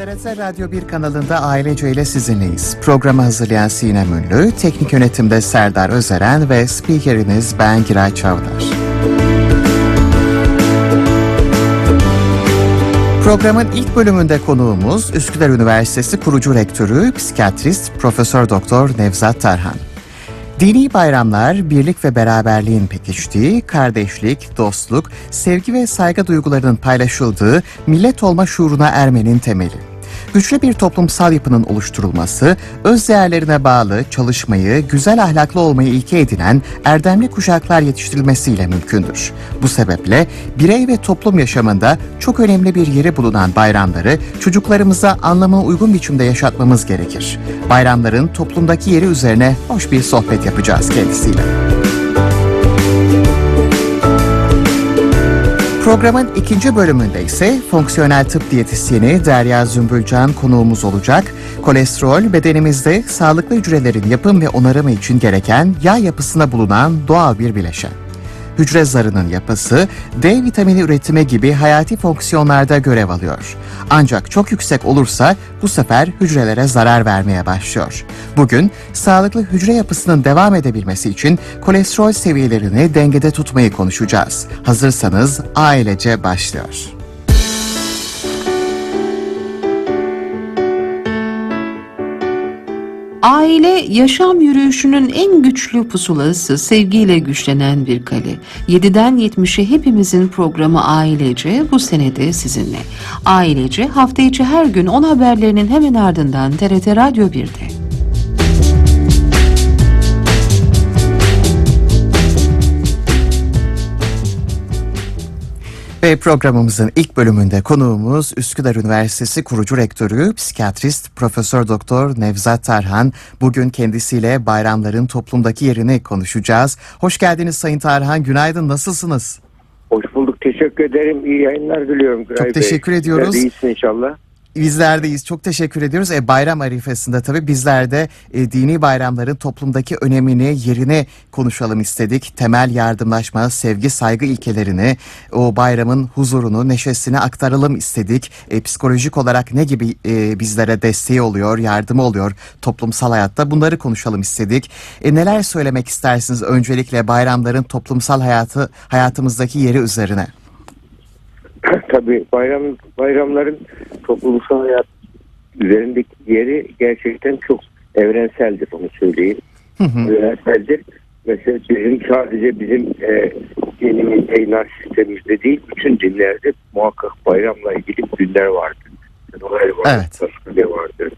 TRT Radyo 1 kanalında Ailece ile sizinleyiz. Programı hazırlayan Sinem Ünlü, teknik yönetimde Serdar Özeren ve spikeriniz ben Giray Çavdar. Programın ilk bölümünde konuğumuz Üsküdar Üniversitesi kurucu rektörü, psikiyatrist Profesör Doktor Nevzat Tarhan. Dini bayramlar birlik ve beraberliğin pekiştiği, kardeşlik, dostluk, sevgi ve saygı duygularının paylaşıldığı millet olma şuuruna ermenin temeli güçlü bir toplumsal yapının oluşturulması, öz değerlerine bağlı çalışmayı, güzel ahlaklı olmayı ilke edinen erdemli kuşaklar yetiştirilmesiyle mümkündür. Bu sebeple birey ve toplum yaşamında çok önemli bir yeri bulunan bayramları çocuklarımıza anlamına uygun biçimde yaşatmamız gerekir. Bayramların toplumdaki yeri üzerine hoş bir sohbet yapacağız kendisiyle. Programın ikinci bölümünde ise fonksiyonel tıp diyetisyeni Derya Zümbülcan konuğumuz olacak. Kolesterol bedenimizde sağlıklı hücrelerin yapım ve onarımı için gereken yağ yapısına bulunan doğal bir bileşen hücre zarının yapısı, D vitamini üretimi gibi hayati fonksiyonlarda görev alıyor. Ancak çok yüksek olursa bu sefer hücrelere zarar vermeye başlıyor. Bugün sağlıklı hücre yapısının devam edebilmesi için kolesterol seviyelerini dengede tutmayı konuşacağız. Hazırsanız ailece başlıyor. Aile yaşam yürüyüşünün en güçlü pusulası, sevgiyle güçlenen bir kale. 7'den 70'e hepimizin programı Ailece bu senede sizinle. Ailece hafta içi her gün 10 haberlerinin hemen ardından TRT Radyo 1'de. Ve programımızın ilk bölümünde konuğumuz Üsküdar Üniversitesi kurucu rektörü, psikiyatrist Profesör Doktor Nevzat Tarhan. Bugün kendisiyle bayramların toplumdaki yerini konuşacağız. Hoş geldiniz Sayın Tarhan. Günaydın. Nasılsınız? Hoş bulduk. Teşekkür ederim. İyi yayınlar diliyorum. Güray Çok teşekkür Bey. ediyoruz. İyisin inşallah. Bizlerdeyiz. Çok teşekkür ediyoruz. E, bayram arifesinde tabii bizler de e, dini bayramların toplumdaki önemini, yerini konuşalım istedik. Temel yardımlaşma, sevgi, saygı ilkelerini, o bayramın huzurunu, neşesini aktaralım istedik. E, psikolojik olarak ne gibi e, bizlere desteği oluyor, yardımı oluyor toplumsal hayatta bunları konuşalım istedik. E, neler söylemek istersiniz öncelikle bayramların toplumsal hayatı hayatımızdaki yeri üzerine? Tabii bayram bayramların toplumsal hayat üzerindeki yeri gerçekten çok evrenseldir onu söyleyeyim. Hı hı. Evrenseldir. Mesela bizim sadece bizim e, dinimizde, inanç sistemimizde değil, bütün dinlerde muhakkak bayramla ilgili günler vardır. Noel vardır, evet. vardır.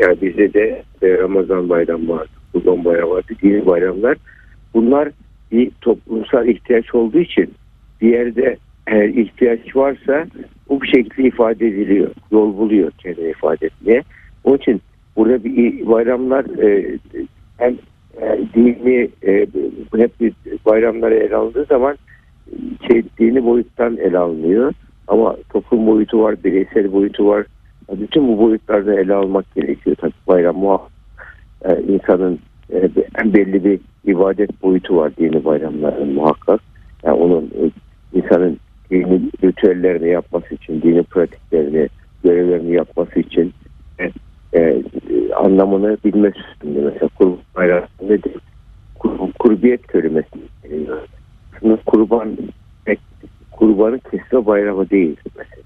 Yani bizde de Ramazan bayramı vardır, Kurban bayramı vardır, dini bayramlar. Bunlar bir toplumsal ihtiyaç olduğu için bir yerde eğer ihtiyaç varsa bu bir şekilde ifade ediliyor. Yol buluyor kendini ifade etmeye. Onun için burada bir bayramlar e, hem e, dini e, hep bir bayramları ele alındığı zaman şey, dini boyuttan ele alınıyor. Ama toplum boyutu var, bireysel boyutu var. Bütün bu boyutlarda ele almak gerekiyor. Tabii bayram muhakkak e, insanın e, belli bir ibadet boyutu var dini bayramların muhakkak. Yani onun e, insanın dini ritüellerini yapması için, dini pratiklerini, görevlerini yapması için e, e, anlamını bilmesi için mesela kurban bayramı nedir? Kur, kurbiyet kelimesi Aslında kurban kurbanın kesme bayramı değil mesela.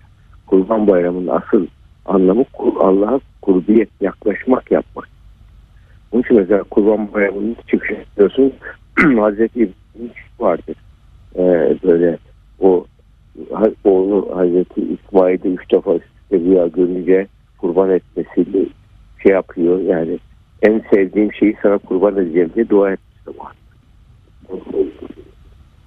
Kurban bayramının asıl anlamı Allah'a kurbiyet, yaklaşmak yapmak. Onun için mesela kurban bayramının çıkışı diyorsun Hazreti İbrahim vardır. Ee, böyle o oğlu Hazreti İsmail'i üç defa rüya görünce kurban etmesiyle şey yapıyor yani en sevdiğim şeyi sana kurban edeceğim diye dua etmişti.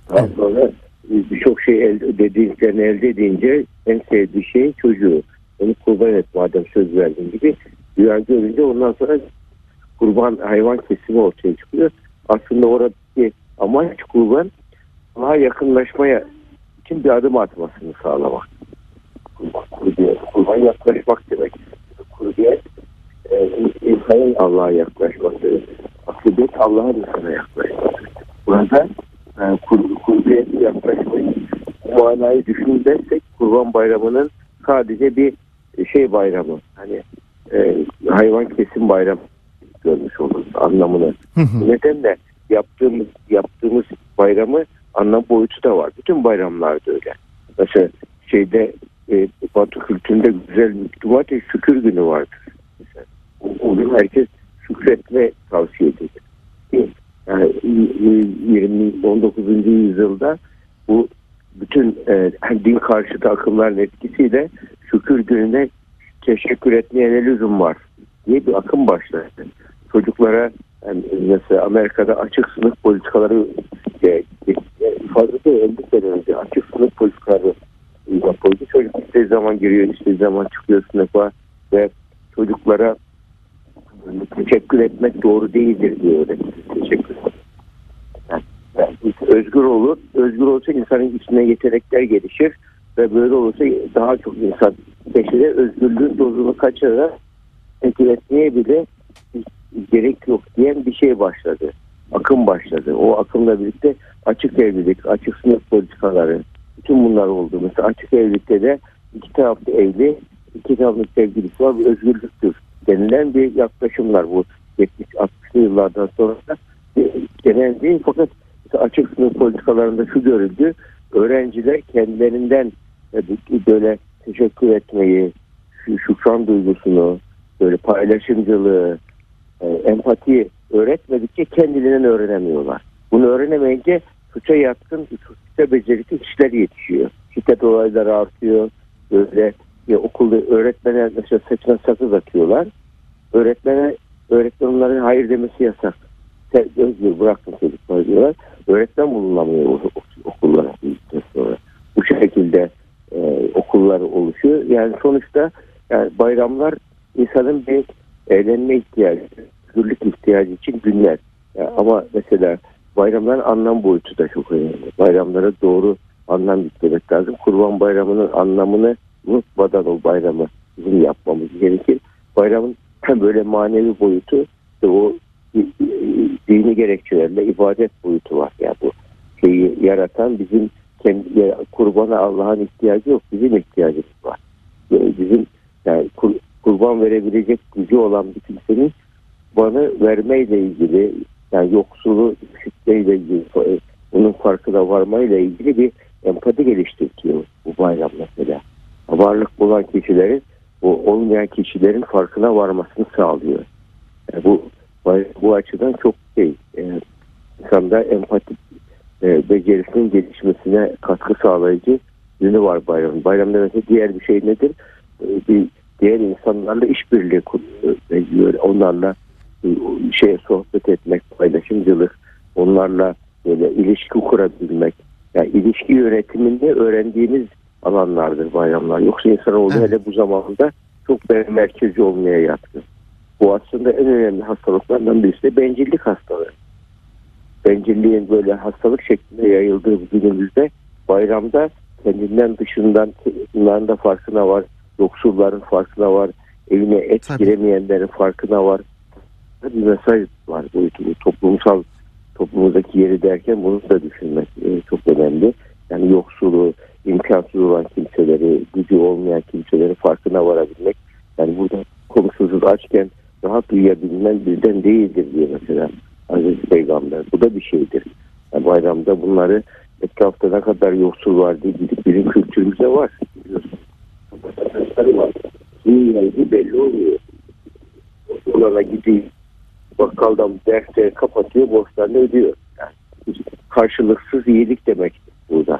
Daha sonra birçok şey elde, dediklerini elde edince en sevdiği şey çocuğu. Onu kurban et madem söz verdin gibi rüya görünce ondan sonra kurban hayvan kesimi ortaya çıkıyor. Aslında oradaki amaç kurban daha yakınlaşmaya için bir adım atmasını sağlamak. Kurban, kurban yaklaşmak demek. Kurbiyet e, insanın Allah'a yaklaşması. Akıbet Allah'a insana yaklaşması. Burada e, kur, kurbiyete yaklaşmayı bu manayı düşünürsek kurban bayramının sadece bir şey bayramı. Hani e, hayvan kesim bayramı görmüş oluruz anlamını. Bu nedenle yaptığımız yaptığımız bayramı anlam boyutu da var. Bütün bayramlarda öyle. Mesela şeyde e, Batı kültüründe güzel cumartesi şükür günü vardır. Mesela, o, o gün herkes şükretme tavsiye edilir. Yani 20 19. yüzyılda bu bütün e, din karşıtı akımların etkisiyle şükür gününe teşekkür etmeye ne lüzum var diye bir akım başladı. Çocuklara yani mesela Amerika'da açık sınıf politikaları e, fazla da 50 sene önce açık sınıf politikaları yapıldı. Çocuk istediği zaman giriyor, istediği zaman çıkıyor sınıfa ve çocuklara teşekkür etmek doğru değildir diyor Teşekkür yani, yani özgür olur. Özgür olsa insanın içine yetenekler gelişir ve böyle olursa daha çok insan peşine özgürlüğün dozunu kaçırarak teşekkür etmeye bile gerek yok diyen bir şey başladı. Akım başladı. O akımla birlikte açık evlilik, açık sınıf politikaları, bütün bunlar oldu. Mesela açık evlilikte de iki taraflı evli, iki taraflı sevgilisi var. Bir özgürlüktür denilen bir yaklaşımlar bu 70-60'lı yıllardan sonra genel değil fakat açık sınıf politikalarında şu görüldü. Öğrenciler kendilerinden böyle teşekkür etmeyi, şu şükran duygusunu, böyle paylaşımcılığı, e, empati öğretmedikçe kendilerinden öğrenemiyorlar. Bunu öğrenemeyince suça yatkın, suça becerikli kişiler yetişiyor. Şiddet olayları artıyor. Böyle ya okulda öğretmene mesela saçına sakız atıyorlar. Öğretmene öğretmen onların hayır demesi yasak. Özgür bıraktın çocuklar diyorlar. Öğretmen bulunamıyor okullara sonra. Bu şekilde e, okullar oluşuyor. Yani sonuçta yani bayramlar insanın bir eğlenme ihtiyacı, özgürlük ihtiyacı için günler. Yani ama mesela bayramların anlam boyutu da çok önemli. Bayramlara doğru anlam yüklemek lazım. Kurban bayramının anlamını unutmadan o bayramı bizim yapmamız gerekir. Bayramın böyle manevi boyutu işte o dini gerekçelerle ibadet boyutu var. Yani bu şeyi yaratan bizim kendi kurbana Allah'ın ihtiyacı yok. Bizim ihtiyacımız var. Yani bizim yani kur, kurban verebilecek gücü olan bir kimsenin bana vermeyle ilgili yani yoksulu şiddetle ilgili bunun farkına varmayla ilgili bir empati geliştiriyor bu bayram mesela. Varlık bulan kişilerin bu olmayan kişilerin farkına varmasını sağlıyor. Yani bu bu açıdan çok şey e, insanda empati e, becerisinin gelişmesine katkı sağlayıcı yönü var bayramın. Bayramda mesela diğer bir şey nedir? E, bir diğer insanlarla işbirliği kuruyor. Onlarla e, şey sohbet etmek, paylaşımcılık, onlarla böyle ilişki kurabilmek. Yani ilişki yönetiminde öğrendiğimiz alanlardır bayramlar. Yoksa insanoğlu evet. hele bu zamanda çok merkezi olmaya yatkın. Bu aslında en önemli hastalıklardan birisi de bencillik hastalığı. Bencilliğin böyle hastalık şeklinde yayıldığı günümüzde bayramda kendinden dışından bunların da farkına var. Yoksulların farkına var. Evine et Tabii. giremeyenlerin farkına var. Bir mesaj var boyutu. Toplumsal toplumumuzdaki yeri derken bunu da düşünmek e, çok önemli. Yani yoksulu, imkansız olan kimseleri, gücü olmayan kimseleri farkına varabilmek. Yani burada komşusuz açken rahat uyuyabilmen bizden değildir diye mesela Aziz Peygamber. Bu da bir şeydir. Yani bayramda bunları etrafta ne kadar yoksul var diye gidip bilim kültürümüzde var. Biliyorsun. var. Belli oluyor. Olana gidiyor. Bakkaldan dersleri kapatıyor, borçlarını ödüyor. Yani karşılıksız iyilik demek burada.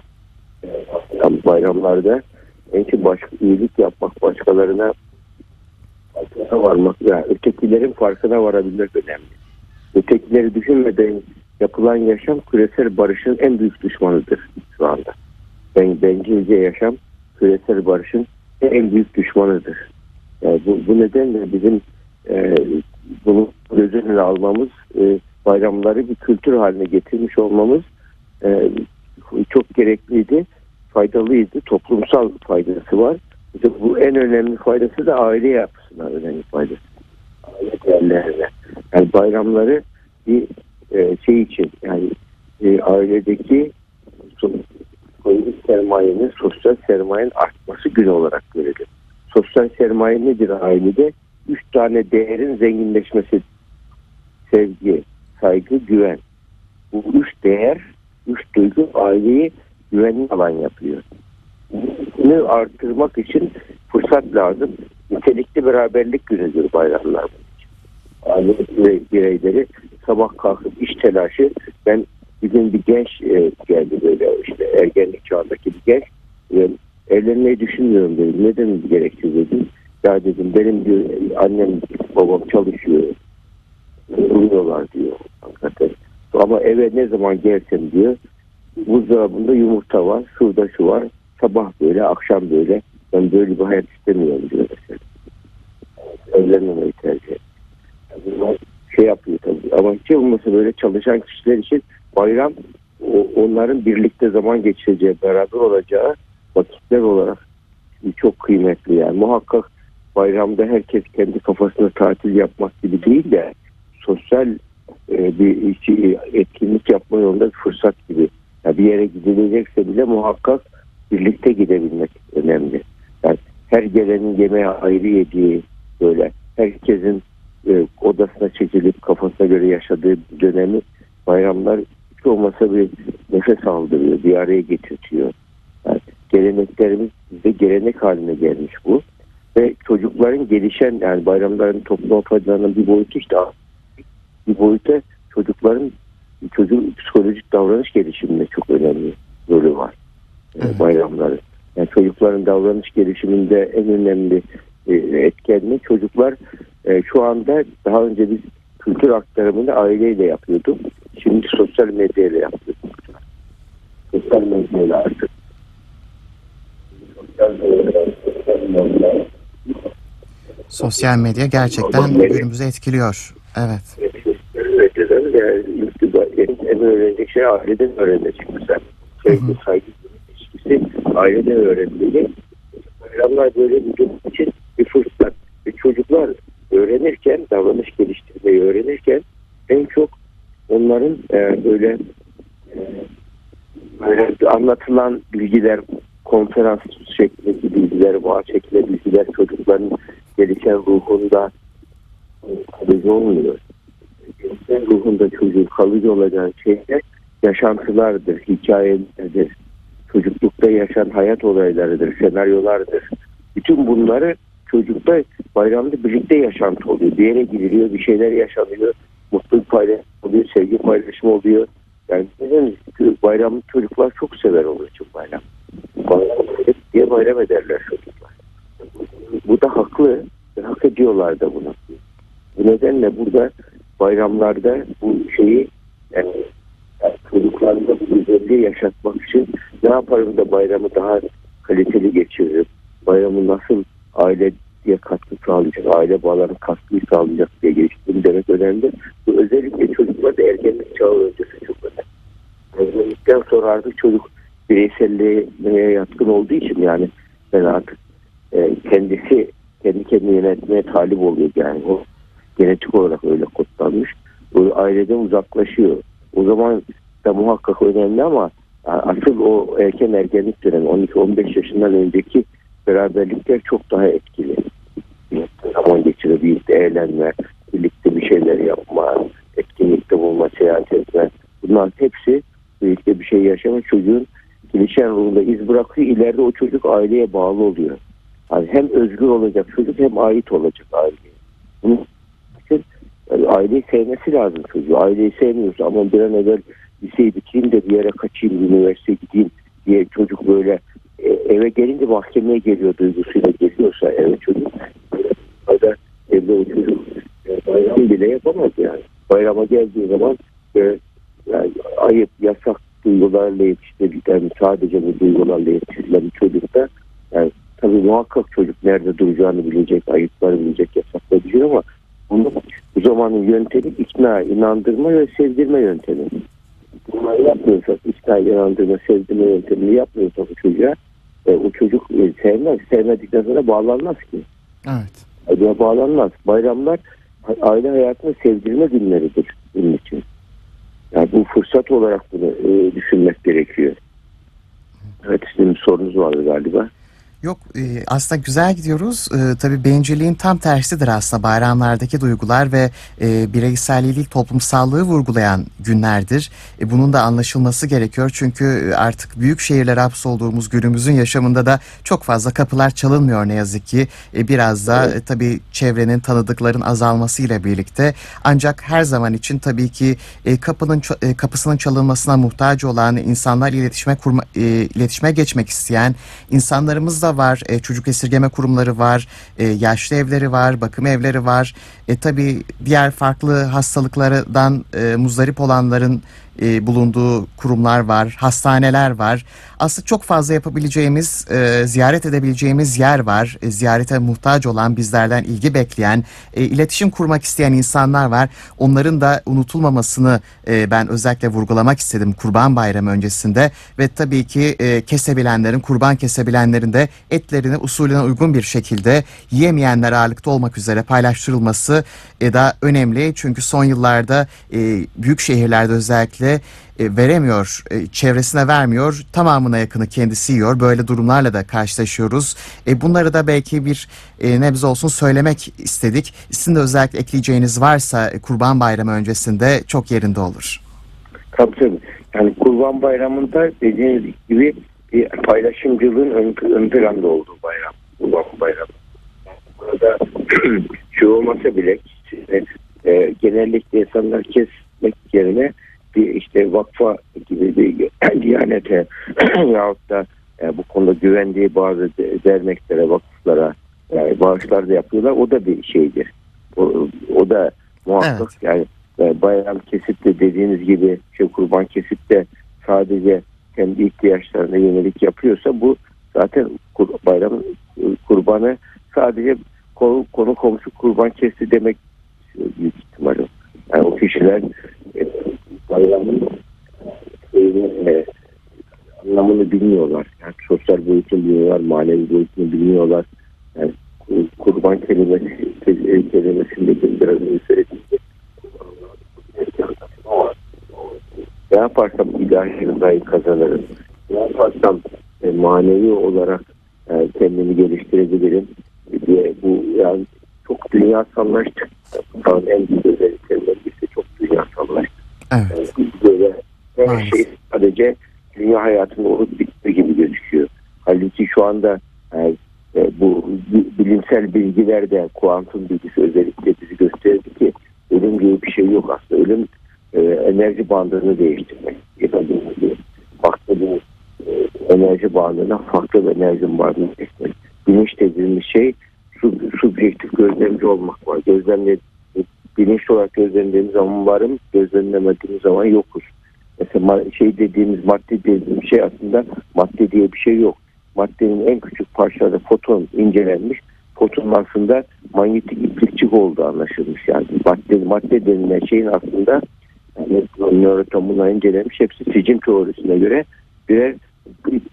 Yani bayramlarda en çok baş, iyilik yapmak, başkalarına farkına varmak, yani ötekilerin farkına varabilmek önemli. Ötekileri düşünmeden yapılan yaşam küresel barışın en büyük düşmanıdır şu anda. Ben bencilce yaşam küresel barışın en büyük düşmanıdır. Yani bu, bu nedenle bizim e, bunu göz önüne almamız, e, bayramları bir kültür haline getirmiş olmamız e, çok gerekliydi, faydalıydı, toplumsal faydası var. İşte bu en önemli faydası da aile yapısına önemli faydası. Aile değerlerine. Yani bayramları bir e, şey için yani e, ailedeki ekonomik sermayenin, sosyal sermayenin artması günü olarak görelim. sosyal sermaye nedir ailede? Tane değerin zenginleşmesi. Sevgi, saygı, güven. Bu üç değer, üç duygu aileyi güvenli alan yapıyor. Bunu artırmak için fırsat lazım. Nitelikli beraberlik günüdür bayramlar. Aile bireyleri sabah kalkıp iş telaşı. Ben bir gün bir genç e, geldi böyle işte ergenlik çağındaki bir genç. Evlenmeyi düşünmüyorum dedim. Neden gerekli dedim. Ya dedim benim diyor annem babam çalışıyor. Uyuyorlar diyor hakikaten. Ama eve ne zaman gelsem diyor buzdolabında yumurta var, şurada şu var. Sabah böyle, akşam böyle. Ben böyle bir hayat istemiyorum diyor mesela. Evlenmemeyi tercih. Bunlar şey yapıyor tabii. Ama hiç olmasa böyle çalışan kişiler için bayram onların birlikte zaman geçireceği, beraber olacağı vakitler olarak çok kıymetli yani. Muhakkak bayramda herkes kendi kafasına tatil yapmak gibi değil de sosyal e, bir etkinlik yapma yolunda bir fırsat gibi. Yani bir yere gidilecekse bile muhakkak birlikte gidebilmek önemli. Yani her gelenin yemeğe ayrı yediği böyle herkesin e, odasına çekilip kafasına göre yaşadığı dönemi bayramlar hiç olmasa bir nefes aldırıyor, bir araya getirtiyor. Yani geleneklerimiz bizde gelenek haline gelmiş bu. Ve çocukların gelişen yani bayramların toplum faydalarının bir boyutu işte bir boyuta çocukların çocuğun psikolojik davranış gelişiminde çok önemli rolü var e, bayramların. Yani çocukların davranış gelişiminde en önemli e, etkenli çocuklar e, şu anda daha önce biz kültür aktarımını aileyle yapıyorduk. Şimdi sosyal medyayla yapıyoruz. Sosyal medyayla artık. Sosyal medya gerçekten günümüzü etkiliyor. Evet. Medyadan yani en öğrenecek şey aileden öğrenecek mesela. Sevgi, saygı ilişkisi aileden öğrenmeli. Bayramlar böyle bir durum için bir fırsat. Ve çocuklar öğrenirken, davranış geliştirmeyi öğrenirken en çok onların e, böyle e, böyle anlatılan bilgiler, konferans şeklindeki bilgiler, vaat şeklinde bilgiler çocukların gelişen ruhunda kalıcı olmuyor. Gelişen ruhunda çocuğun kalıcı olacağı şeyler yaşantılardır, hikayelerdir, çocuklukta yaşanan hayat olaylarıdır, senaryolardır. Bütün bunları çocukta bayramda birlikte yaşantı oluyor. Bir yere gidiliyor, bir şeyler yaşanıyor. Mutluluk paylaşımı oluyor, sevgi paylaşımı oluyor. Yani bayramı çocuklar çok sever onun için bayram. Hep diye bayram ederler çocuklar. Bu da haklı ve hak ediyorlar da bunu. Bu nedenle burada bayramlarda bu şeyi yani, yani çocuklarında bu güzelliği yaşatmak için ne yaparım da bayramı daha kaliteli geçiririm? Bayramı nasıl aile diye katkı sağlayacak, aile bağlarının katkıyı sağlayacak diye geliştirdim demek önemli. Bu özellikle çocuklarda ergenlik çağı öncesi çok önemli. Ergenlikten sonra artık çocuk bireyselliğe yatkın olduğu için yani ben artık e, kendisi kendi kendini yönetmeye talip oluyor yani o genetik olarak öyle kodlanmış. O aileden uzaklaşıyor. O zaman da muhakkak önemli ama asıl o erken ergenlik dönemi 12-15 yaşından önceki beraberlikler çok daha etkili. Zaman geçirip birlikte eğlenme, birlikte bir şeyler yapma, etkinlikte bulma, seyahat etme. Bunlar hepsi birlikte bir şey yaşama çocuğun gelişen ruhunda iz bırakıyor. İleride o çocuk aileye bağlı oluyor. Yani hem özgür olacak çocuk hem ait olacak aileye. Bunun için yani aileyi sevmesi lazım çocuğu. Aileyi sevmiyorsa ama bir an evvel liseyi bitireyim de bir yere kaçayım, üniversiteye gideyim diye çocuk böyle e, eve gelince mahkemeye geliyor duygusuyla geliyorsa eve çocuk da evde o çocuk e, bayram bile yapamaz yani. Bayrama geldiği zaman e, yani ayıp, yasak duygularla yetiştirilen sadece bu duygularla yetiştirilen çocukta yani tabii muhakkak çocuk nerede duracağını bilecek, ayıpları bilecek, yasakları bilecek ama bunu bu zamanın yöntemi ikna, inandırma ve sevdirme yöntemi. Bunları yapmıyorsak, ikna, inandırma, sevdirme yöntemini yapmıyorsak o çocuğa e, o çocuk e, sevmez. Sevmedikten sonra bağlanmaz ki. Evet. Acaba bağlanmaz. Bayramlar aile hayatını sevdirme günleridir bunun için. Yani bu fırsat olarak bunu e, düşünmek gerekiyor. Evet sizin sorunuz vardı galiba. Yok e, aslında güzel gidiyoruz. E, tabii bencilliğin tam tersidir aslında bayramlardaki duygular ve e, bireyselliği toplumsallığı vurgulayan günlerdir. E, bunun da anlaşılması gerekiyor çünkü artık büyük şehirlere hapsolduğumuz günümüzün yaşamında da çok fazla kapılar çalınmıyor ne yazık ki. E, biraz da e, tabii çevrenin tanıdıkların azalmasıyla birlikte ancak her zaman için tabii ki e, kapının e, kapısının çalınmasına muhtaç olan insanlar iletişime kurma, e, iletişime geçmek isteyen insanlarımız da var. E, çocuk esirgeme kurumları var. E, yaşlı evleri var. Bakım evleri var. E, tabii diğer farklı hastalıklardan e, muzdarip olanların e, bulunduğu kurumlar var, hastaneler var. Aslında çok fazla yapabileceğimiz, e, ziyaret edebileceğimiz yer var. E, ziyarete muhtaç olan, bizlerden ilgi bekleyen, e, iletişim kurmak isteyen insanlar var. Onların da unutulmamasını e, ben özellikle vurgulamak istedim Kurban Bayramı öncesinde. Ve tabii ki e, kesebilenlerin, kurban kesebilenlerin de etlerini usulüne uygun bir şekilde yiyemeyenler ağırlıkta olmak üzere paylaştırılması e, da önemli. Çünkü son yıllarda e, büyük şehirlerde özellikle e, veremiyor, e, çevresine vermiyor, tamamına yakını kendisi yiyor. Böyle durumlarla da karşılaşıyoruz. E, bunları da belki bir e, nebze olsun söylemek istedik. Sizin de özellikle ekleyeceğiniz varsa e, Kurban Bayramı öncesinde çok yerinde olur. Tabii tabii. Yani Kurban Bayramı'nda dediğiniz gibi bir paylaşımcılığın ön, ön planda olduğu bayram. Kurban Bayramı. Burada şu olmasa bile e, genellikle insanlar kesmek yerine bir işte vakfa gibi bir diyanete yahut da e, bu konuda güvendiği bazı derneklere, vakıflara yani bağışlar da yapıyorlar. O da bir şeydir. O, o da muhakkak evet. yani e, bayram kesip de dediğiniz gibi şey kurban kesip de sadece kendi ihtiyaçlarına yönelik yapıyorsa bu zaten kur, bayram kurbanı sadece konu, konu komşu kurban kesti demek büyük ihtimal o. Yani o kişiler e, bayramın e, anlamını bilmiyorlar. Yani sosyal boyutunu bilmiyorlar, manevi boyutunu bilmiyorlar. Yani kurban kelimesi kelimesindeki biraz söylediğim ne yaparsam ilahi rızayı kazanırım. Ne yaparsam e, manevi olarak e, kendimi geliştirebilirim diye bu yani çok dünyasallaştık. Şu en büyük özelliklerinden birisi çok dünyasallaştık. Evet. Yani böyle her şey sadece dünya hayatının olup bitti gibi gözüküyor. Halbuki şu anda yani, e, bu bilimsel bilgilerde kuantum bilgisi özellikle bizi gösterdi ki ölüm gibi bir şey yok aslında. Ölüm e, enerji bandını değiştirmek. Baktığımız e, enerji bandına farklı bir enerji bandını değiştirmek. Bilinç dediğimiz şey sub, subjektif gözlemci olmak var. Gözlemle bilinçli olarak gözlemlediğimiz zaman varım, gözlemlemediğimiz zaman yokuz. Mesela şey dediğimiz madde dediğimiz şey aslında madde diye bir şey yok. Maddenin en küçük parçaları foton incelenmiş. Fotonun aslında manyetik iplikçik olduğu anlaşılmış. Yani madde, madde denilen şeyin aslında yani nöroton bunlar incelenmiş. Hepsi sicim teorisine göre birer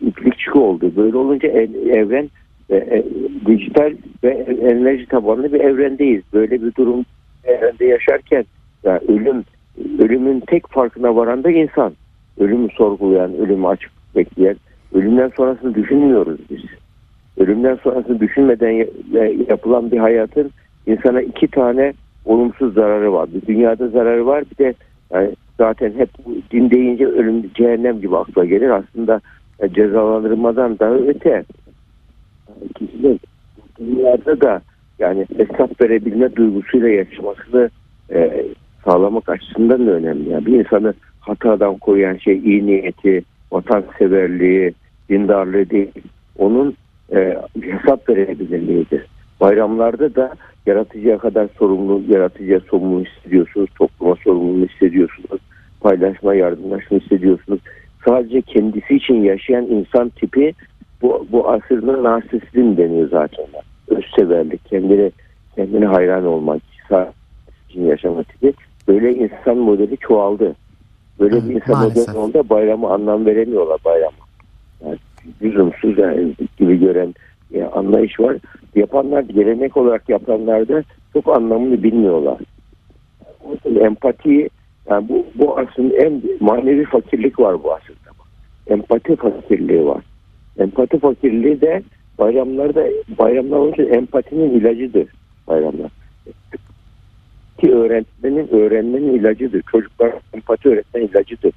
iplikçik oldu. Böyle olunca evren e, e, dijital ve enerji tabanlı bir evrendeyiz. Böyle bir durum evrende yaşarken yani ölüm ölümün tek farkına varan da insan. Ölümü sorgulayan, ölümü açık bekleyen, ölümden sonrasını düşünmüyoruz biz. Ölümden sonrasını düşünmeden yapılan bir hayatın insana iki tane olumsuz zararı var. Bir dünyada zararı var bir de yani zaten hep din deyince ölüm cehennem gibi akla gelir. Aslında cezalandırmadan daha öte kişinin dünyada da yani hesap verebilme duygusuyla yaşamasını e, sağlamak açısından da önemli. Yani bir insanı hatadan koruyan şey iyi niyeti, vatanseverliği, dindarlığı değil. Onun e, hesap verebilirliğidir. Bayramlarda da yaratıcıya kadar sorumlu, yaratıcıya sorumlu hissediyorsunuz, topluma sorumlu hissediyorsunuz, paylaşma, yardımlaşma hissediyorsunuz. Sadece kendisi için yaşayan insan tipi bu, bu asırın narsisizm deniyor zaten. Özseverlik, kendine, kendine hayran olmak, için yaşama tipi. Böyle insan modeli çoğaldı. Böyle bir insan maalesef. modeli oldu bayramı anlam veremiyorlar bayrama. Yani lüzumsuz yani gibi gören yani anlayış var. Yapanlar gelenek olarak yapanlar da çok anlamını bilmiyorlar. Empati yani bu, bu aslında en manevi fakirlik var bu aslında. Empati fakirliği var. Empati fakirliği de bayramlarda bayramlar onun için empatinin ilacıdır bayramlar. Ki öğretmenin öğrenmenin ilacıdır. Çocuklar empati öğretmenin ilacıdır.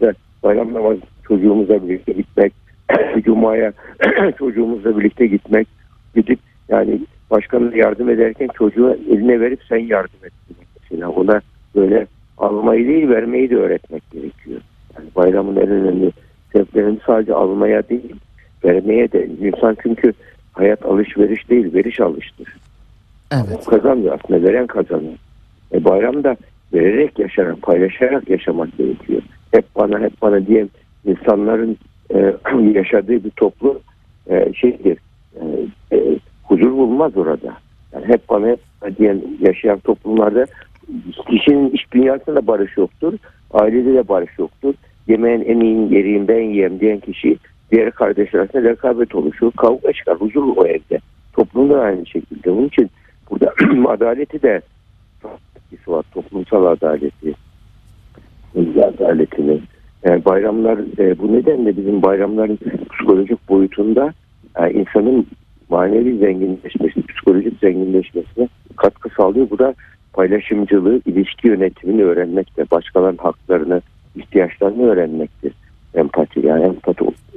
Yani bayram namazı çocuğumuzla birlikte gitmek, Cuma'ya çocuğumuzla birlikte gitmek, gidip yani başkanına yardım ederken çocuğu eline verip sen yardım et. demek Mesela ona böyle almayı değil vermeyi de öğretmek gerekiyor. Yani bayramın en önemli sebeplerini sadece almaya değil vermeye de insan çünkü hayat alışveriş değil veriş alıştır. Evet. Kazanmıyor aslında veren kazanıyor. E bayramda vererek yaşarak paylaşarak yaşamak gerekiyor. Hep bana hep bana diyen insanların e, yaşadığı bir toplum e, şeydir e, e, huzur bulmaz orada. Yani hep bana hep bana diyen yaşayan toplumlarda kişinin iç dünyasında barış yoktur. Ailede de barış yoktur. Yemeğin en iyi yeriyim ben yiyeyim diyen kişi diğer kardeşler arasında rekabet oluşur. Kavga çıkar. Huzur o evde. Toplumda da aynı şekilde. Onun için burada adaleti de etkisi var. Toplumsal adaleti. adaletini. Yani bayramlar e, bu nedenle bizim bayramların psikolojik boyutunda e, insanın manevi zenginleşmesi, psikolojik zenginleşmesine katkı sağlıyor. Bu da paylaşımcılığı, ilişki yönetimini öğrenmekte, başkalarının haklarını, ihtiyaçlarını öğrenmektir. Empati yani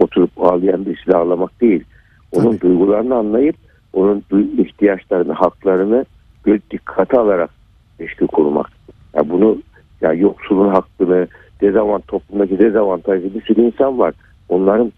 oturup ağlayan birisini ağlamak değil. Onun Tabii. duygularını anlayıp onun ihtiyaçlarını, haklarını göz dikkate alarak ilişki kurmak. Ya bunu ya yoksulun hakkını, dezavant toplumdaki dezavantajlı bir sürü insan var. Onların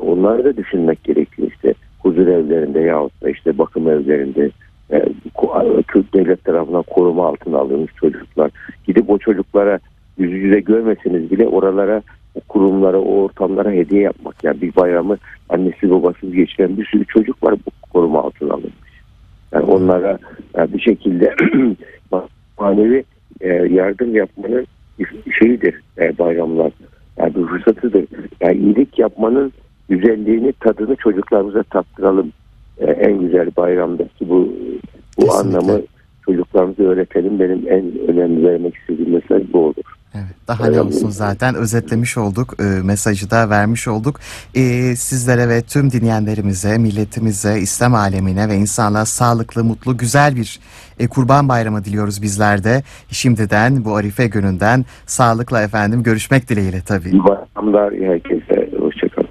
onları da düşünmek gerekiyor işte huzur evlerinde yahut da işte bakım evlerinde e, ko- Türk devlet tarafından koruma altına alınmış çocuklar. Gidip o çocuklara yüz yüze görmeseniz bile oralara o kurumlara, o ortamlara hediye yapmak. Yani bir bayramı annesi babasız geçiren bir sürü çocuk var bu koruma altına alınmış. Yani onlara e, bir şekilde manevi e, yardım yapmanın şeyidir e, bayramlar. Yani bir fırsatıdır. Yani iyilik yapmanın güzelliğini, tadını çocuklarımıza tattıralım. E, en güzel bayramdaki bu bu Kesinlikle. anlamı çocuklarımıza öğretelim. Benim en önemli vermek istediğim mesaj bu olur. Evet, daha ne olsun zaten özetlemiş olduk, e, mesajı da vermiş olduk. E, sizlere ve tüm dinleyenlerimize, milletimize, İslam alemine ve insanlığa sağlıklı, mutlu, güzel bir e, kurban bayramı diliyoruz bizler de. Şimdiden bu Arife gününden sağlıkla efendim görüşmek dileğiyle tabii. İyi bayramlar herkese.